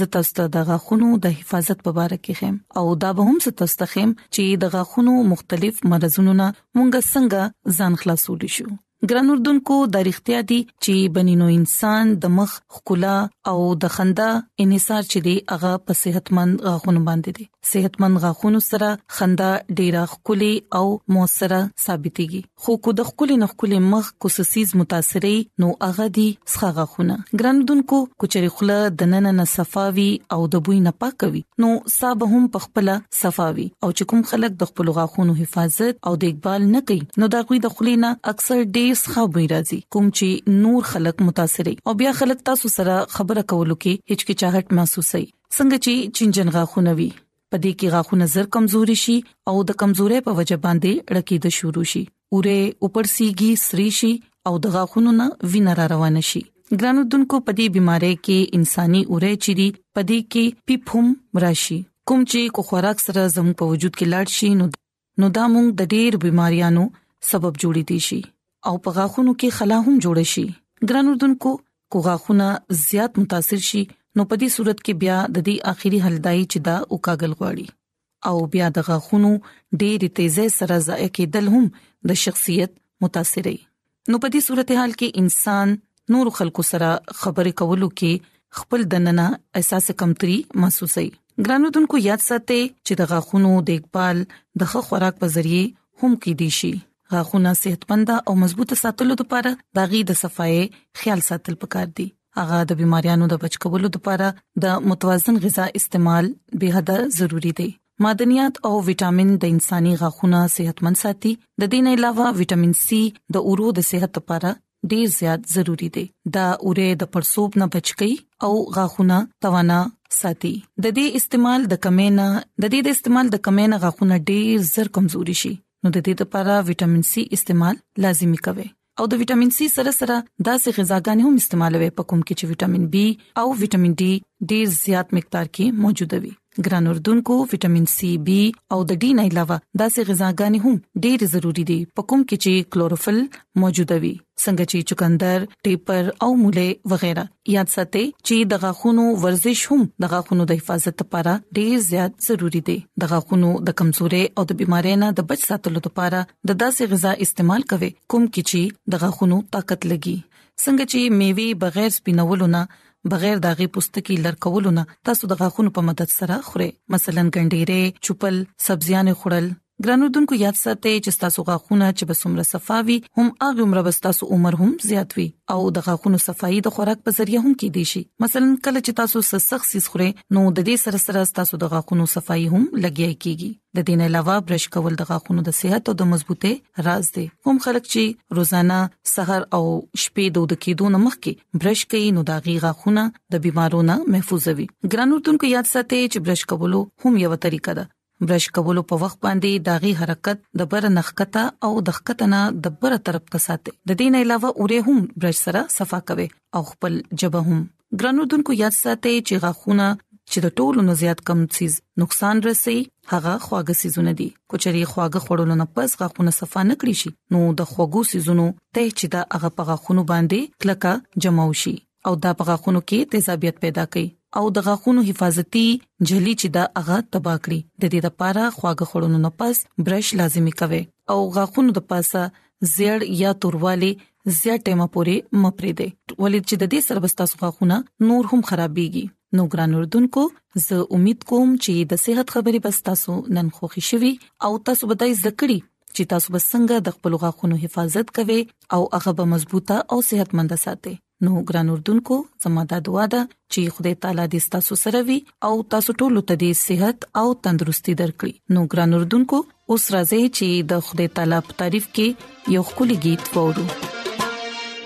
زه تاسو ته د غاښونو د حفاظت په اړه کې خم او دا به هم تاسو ته خم چې د غاښونو مختلف مرزونو نه مونږه څنګه ځان خلاصول شو ګران اردوونکو د اړتیا دي چې بنینو انسان د مخ خکلا او د خندا انحصار چې دی هغه په صحتمند غاښونو باندې دی صحتمند غاښونو سره خندا ډیره خولي او موثره ثابتيږي خو کو د خولي نه خولي مخ کوسسیز متاثرې نو هغه دي ښه غاښونه ګرندونکو کوچري خله د نن نه صفاوي او د بوی نه پاکوي نو صاحب هم په خپل صفاوي او چې کوم خلک د خپل غاښونو حفاظت او دیکبال نه کوي نو دا غوي د خولي نه اکثر ډیر ښه بوی راځي کوم چې نور خلک متاثرې او بیا خلک تاسو سره خبره کولو کې هیڅ کې چاهت محسوسي څنګه چې چنجن غاخونه وي په دې کې غاخونه زر کمزوري شي او د کمزوري په وجه باندې ړکی د شروع شي اوره اوپرسيږي سري شي او د غاخونو نه وینه را روان شي ګرانو دونکو په دې بيمارۍ کې انساني اوره چيري په دې کې پیپوم راشي کوم چې کو خوراک سره زموږ په وجود کې لاړ شي نو نو دا موږ د ډېر بيماريانو سبب جوړې دي شي او په غاخونو کې خلا هم جوړ شي ګران اردوونکو کو غاخونه زیات متاثر شي نو په دې صورت کې بیا د دې اخیری حل دای چې دا وکاګل غواړي او بیا د غاخونو ډېر تیزه سره ضایع کېدل هم د شخصیت متاثرې نو په دې صورتحال کې انسان نور خلکو سره خبرې کولو کې خپل دننه احساس کمتري محسوسوي ګرانو دنکو یاد ساتئ چې د غاخونو دیکبال د ښه خوراک په ذریعه هم کې دي شي غاخونه صحتمند او مضبوط ساتلو لپاره د غي د صفای خیال ساتل پکار دي هغه د بيماريانو د بچ کولو لپاره د متوازن غذا استعمال به حد ضروری دی معدنیات او وټامین د انساني غاښونو صحتمن ساتي د دې نه علاوه وټامین سي د اورو د صحت لپاره ډیر زیات ضروری دی دا اوره د پړسوب نه بچکی او غاښونه توانا ساتي د دې استعمال د کمې نه د دې د استعمال د کمې نه غاښونه ډیر زر کمزوري شي نو د دې لپاره وټامین سي استعمال لازمی کوي او د وټامین سي سره سره داسې غذاګانې هم استعمالوي په کوم کې چې وټامین بي او وټامین ډي ډیر زیات مقدار کې موجود وي ګران اردوونکو وټامین سي بي او د ډي نه علاوه داسې غذاګانې هم ډیر ضروری دي په کوم کې چې کلوروفل موجود وي څنګه چې چکندر ټیپر او موله وغیرہ یاد ساتئ چې د غاښونو ورزش هم د غاښونو د حفاظت لپاره ډیر زیات ضروری دی د غاښونو د کمزوري او د بيمارۍ نه د بچ ساتلو لپاره د داسې غذا استعمال کوي کوم کې چې د غاښونو طاقت لګي څنګه چې میوي بغیر سپینولو نه بغیر داغي پوستکی لړکولو نه تاسو د غاښونو په مدد سره خوري مثلا ګنډيره چوپل سبزيان خورل ګران اردوونکو یاد ساتئ چې تاسو غاښونه چې به څومره صفاوي هم هغه عمر به تاسو عمر هم زیات وي او د غاښونو صفائی د خوراک په ذریعہ هم کېدې شي مثلا کله چې تاسو سسخ سیس خورئ نو د دې سره سره تاسو د غاښونو صفائی هم لګیای کیږي د دې نه علاوه برش کول د غاښونو د صحت او د مضبوطۍ راز دی کوم خلک چې روزانه سحر او شپې د ود کېدو نه مخکې برش کوي نو دا غي غاښونه د بيمارونو محفوظوي ګرانو تونکو یاد ساتئ چې برش کولو هم یو طریقه ده برش کولو په وخت باندې داغي حرکت د بر نخکته او د خکتنه د بر طرف ته ساتي د دین علاوه اوره هم برش سره صفا کوي او خپل جبه هم ګرانو دونکو یاد ساتي چې غاخونه چې د ټولو نه زیات کم سیز نقصان رسي هغه خواږه سيزونه دي کچري خواږه خړولو نه پس غاخونه صفه نه کړی شي نو د خوګو سيزونو ته چې دا هغه په غاخونو باندې کلکه جمع وشي او دا په غاښونو کې تیزابیت پیدا کوي او د غاښونو حفاظتي جلی چې دا هغه تبا کړی د دې لپاره خواږه خورونو نه پس برش لازمی کوي او غاښونو د پاسه زیړ یا توروالی زیات ټیمه پوري مپری دی ولې چې د دې سربستا غاښونه نور هم خرابيږي نو ګران اردوونکو زه امید کوم چې د صحت خبرې بس تاسو نن خوښی شوي او تاسو به دای زکړی چې تاسو به څنګه د خپل غاښونو حفاظت کوئ او هغه به مضبوطه او صحتمند ساتئ نو ګران اردوونکو زموږه دعا ده چې خدای تعالی دې تاسو سره وي او تاسو ټول ته دې صحت او تندرستي درکړي نو ګران اردوونکو اوس راځي چې د خدای تعالی په تعریف کې یو خولي गीत وورو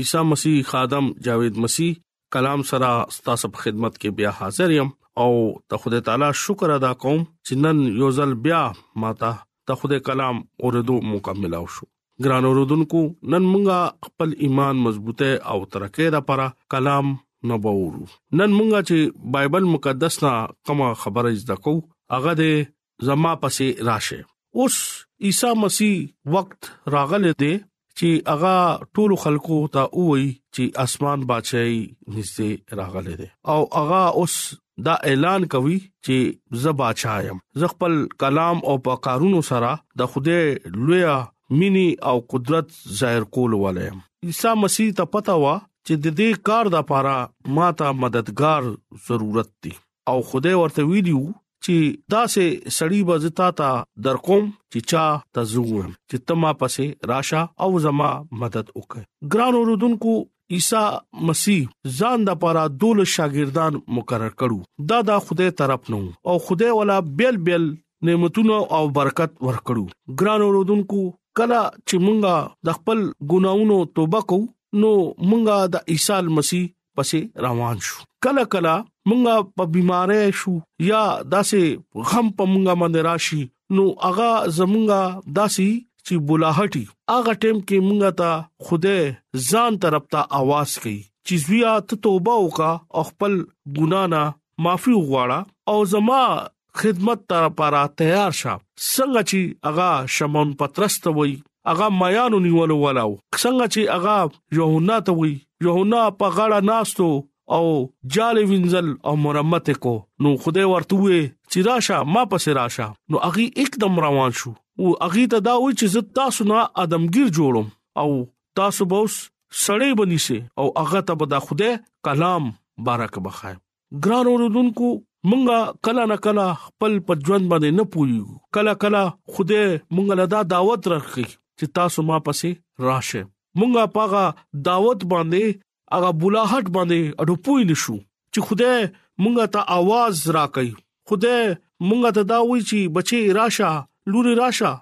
عیسی مسیح خادم جاوید مسیح کلام سره ستاسو په خدمت کې بیا حاضر یم او ته خدای تعالی شکر ادا کوم چې نن یو ځل بیا ماته ته خدای کلام اوریدو مکمل او شو ګران اوردونکو نن مونږه خپل ایمان مضبوطه او ترقه را پره کلام نه وورو نن مونږه چې بایبل مقدس نه کومه خبره زده کو هغه د زما پسې راشه اوس عیسی مسیح وخت راغله دې چې هغه ټول خلکو ته وایي چې اسمان بادشاہي نږدې راغله دې او هغه اوس دا اعلان کوي چې زه بادشاہ يم زه خپل کلام او په کارونو سره د خوده لوی مینی او قدرت ظاهر کول ولیم عیسی مسیح ته پتا و چې د دې کار د لپاره ماته مددگار ضرورت دی او خدای ورته ویلو چې داسې سړی به زتا ته در کوم چې چا ته زوړم چې تما پسې راشه او زما مدد وکړي ګران اوردونکو عیسی مسیح ځان د پاره دول شاګردان مقرر کړو دا د خدای طرف نو او خدای ولا بیل بیل نعمتونه او برکت ورکړو ګران اوردونکو کله چې مونږه د خپل ګناونو توبه کوو نو مونږه د عیسی مسیح پسې روان شو کله کله مونږه په بيمارۍ شو یا داسې غم په مونږه باندې راشي نو هغه زمونږه داسي چې بولاهټي هغه ټیم کې مونږه ته خوده ځان طرف ته आवाज کوي چې زویا ته توبه وکا او خپل ګنا نه معافي وغواړه او زما خدمت ته لپاره تیار شه څنګه چې هغه شمعون پترس ته وای هغه میانو نیولو ولاو څنګه چې هغه یوهنا ته وای یوهنا په غاړه ناستو او جال وینځل او مرمت کو نو خدای ورته وې چې راشه ما پسې راشه نو اغي एकदम روان شو او اغي ته دا وې چې زه تاسو نه ادمګیر جوړم او تاسو به سړې بنی سي او اغه ته به دا خدای کلام بارک بخای ګران اوردونکو مونږه کله نه کله خپل په ژوند باندې نه پويو کله کله خوده مونږه لدا دعوت راکړي چې تاسو ما پسې راشه مونږه پاغه دعوت باندې هغه بولاحت باندې اډو پوي نشو چې خوده مونږه ته आवाज راکړي خوده مونږه ته دا وی چې بچي راشه لوري راشه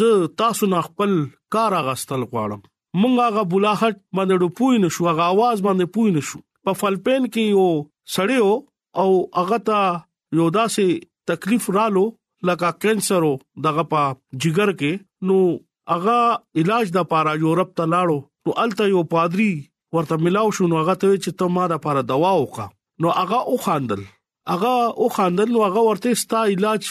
زه تاسو نه خپل کار غستل غواړم مونږ هغه بولاحټ باندې ډوپوی نشو هغه आवाज باندې پوی نشو په فلپین کې یو سړیو او هغه ته یو داسې تکلیف رالو لکه کینسر دغه په جګر کې نو هغه علاج د پاره یورپ ته لاړو نو الته یو پادری ورته ملاو شو نو هغه ته چې ته ما د پاره دوا وکا نو هغه او خاندل هغه او خاندل نو هغه ورته ستا علاج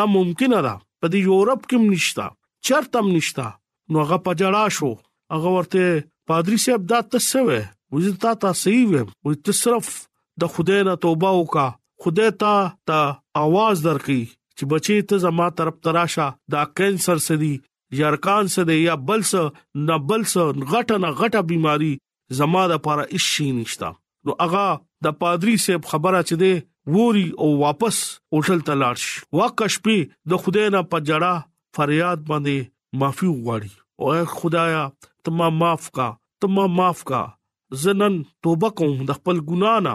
ناممکن ده په دې یورپ کې نشتا چرته نشتا نو هغه پجړا شو هغه ورته پادری صاحب دا تسوي وځي تا تا صحیح وې او ته صرف د خدای نه توبه وکا خدای ته ته आवाज درکې چې بچي ته زما طرف تراشه دا کینسر سدي یارکان سدي یا بلس نه بلس غټه نه غټه بيماري زما د پاره هیڅ شي نشته نو هغه د پادری صاحب خبره چې ده ووري او واپس هوټل ته لاړ شي واکه شپې د خدای نه په جړه فریاد باندې معافي وغواړي او خدایا ته ما معاف کا ته ما معاف کا زنن توبه کوم د خپل ګنا نه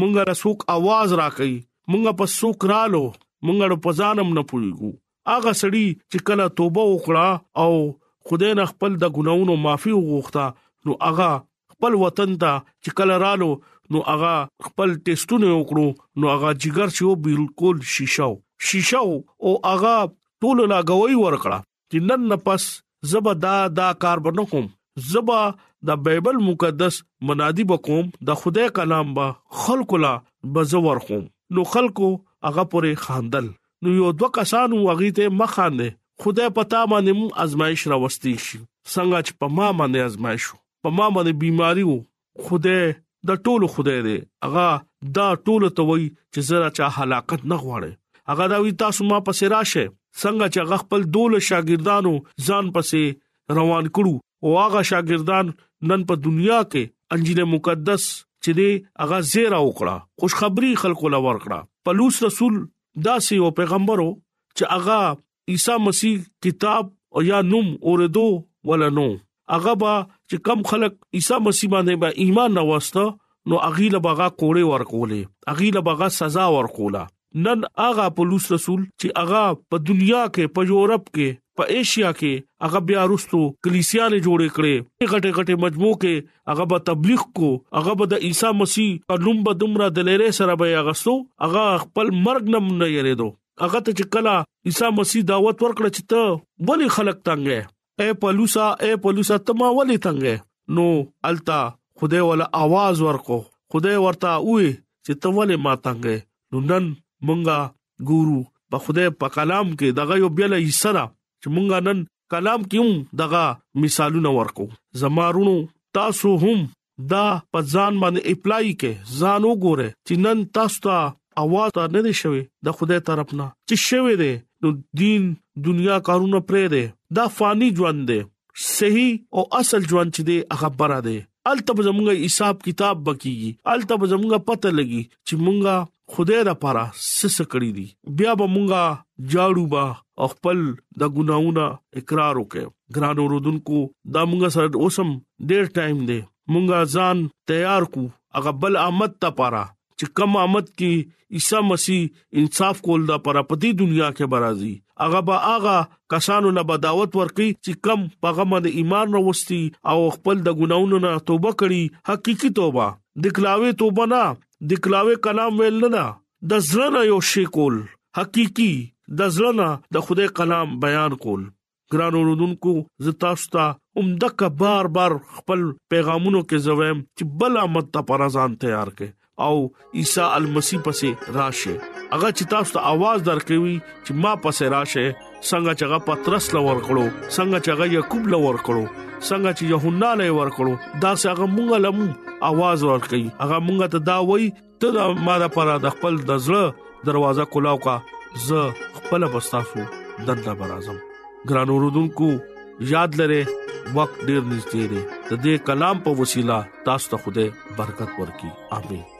مونږه له څوک आवाज راکړي مونږه په څوک رالو مونږه په ځانم نه پويګو هغه سړی چې کله توبه وکړه او خدای نه خپل د ګناونو معافي وغوښته نو هغه خپل وطن ته چې کله رالو نو هغه خپل ټیسټونه وکړو نو هغه جګر چې بالکل شیشاو شیشاو او هغه ټول لا غوي ورکړه چې نن نه پس زبا دا دا کار بنو کوم زبا د بایبل مقدس منادي بکوم د خدای کلام به خلکو لا بزور کوم نو خلکو هغه پورې خاندل نو یو دوه کسانو هغه ته مخانه خدای پتا باندې مو ازمایش راوستي شي څنګه چې په ما باندې ازمایش په ما باندې بيماري وو خدای د ټولو خدای دی هغه دا ټولو ته وای چې زرا چا هلاکت نه غواړي هغه دا وی تاسو ما پسې راشه څنګه چې هغه خپل دول شاګردانو ځان پسې روان کړو او هغه شاګردان نن په دنیا کې انجیل مقدس چې دی هغه زیرا وکړه خوشخبری خلکو لور کړه پلوص رسول دا سی او پیغمبرو چې هغه عیسی مسیح کتاب او یا نوم اوریدو ولا نو هغه با چې کم خلک عیسی مسیح باندې با ایمان راوسته نو اغي له باغه کوړې ورکولې اغي له باغه سزا ورکولا نن هغه پولیس رسول چې هغه په دنیا کې په یورپ کې په ایشیا کې هغه بیا رستو کلیسیانې جوړې کړې غټه غټه مجموع کې هغه به تبلیغ کو هغه به د عیسی مسیح په نوم به دمرا دلیره سره به هغه سو هغه خپل مرګ نم نه یریدو هغه ته چې کله عیسی مسیح دعوت ورکړ چې ته ولې خلک تنګې اے پلوسا اے پلوسا ته ما ولې تنګې نو التا خدای ولا आवाज ورکو خدای ورته وې چې ته ولې ما تنګې نو نن مونږه ګورو په خدای په کلام کې دغه یو بیل حصہ را چې مونږه نن کلام کې هم دغه مثالونه ورکو زمارونو تاسو هم دا په ځان باندې اپلای کې ځان وګوره چې نن تاسو ته اواز ته نه دی شوی د خدای طرف نه چې شوی دی نو دین دنیا کارونه پرې دی دا فانی ژوند دی صحیح او اصل ژوند چې دی هغه بره دی الته زمونږه حساب کتاب بکیږي الته زمونږه پته لګي چې مونږه خدای د پاره سس کړی دي بیا به مونږه جاړو با خپل د ګناونه اقرار وکړو ګران اوردونکو دا مونږه سره اوسم ډیر ټایم دی مونږه ځان تیار کو هغه بل آمد ته پاره چې کم آمد کې عیسی مسیح انصاف کول دا پر په دې دنیا کې برازي هغه به هغه کسانو له بداوت ورکي چې کم پغه باندې ایمان وروستي او خپل د ګناونو نه توبه کړي حقيقي توبه د کلاوي توبه نه د کلاوه کلام ویل نه ده د زړه نه یو شی کول حقيقي د زړه نه د خدای کلام بیان کول ګران اوردونکو زه تاسو ته اومدکه بار بار خپل پیغامونو کې زویم چې بل امت ته پر ځان تیار کړي او عیسی المسی پسې راشه هغه چې تاسو ته आवाज درکوي چې ما پسې راشه څنګه چې هغه پترس لور کړو څنګه چې هغه یعقوب لور کړو څنګه چې یوحنا لور کړو دا څنګه مونږ لم आवाज ورکړي هغه مونږ ته دا وای ته دا ما دا پر د خپل د زړه دروازه کولاو کا ز خپل بستاسو دنده برازم ګران اوردونکو یاد لره وخت ډیر نږدې دی د دې کلام په وسیله تاسو ته خوده برکت ورکړي امين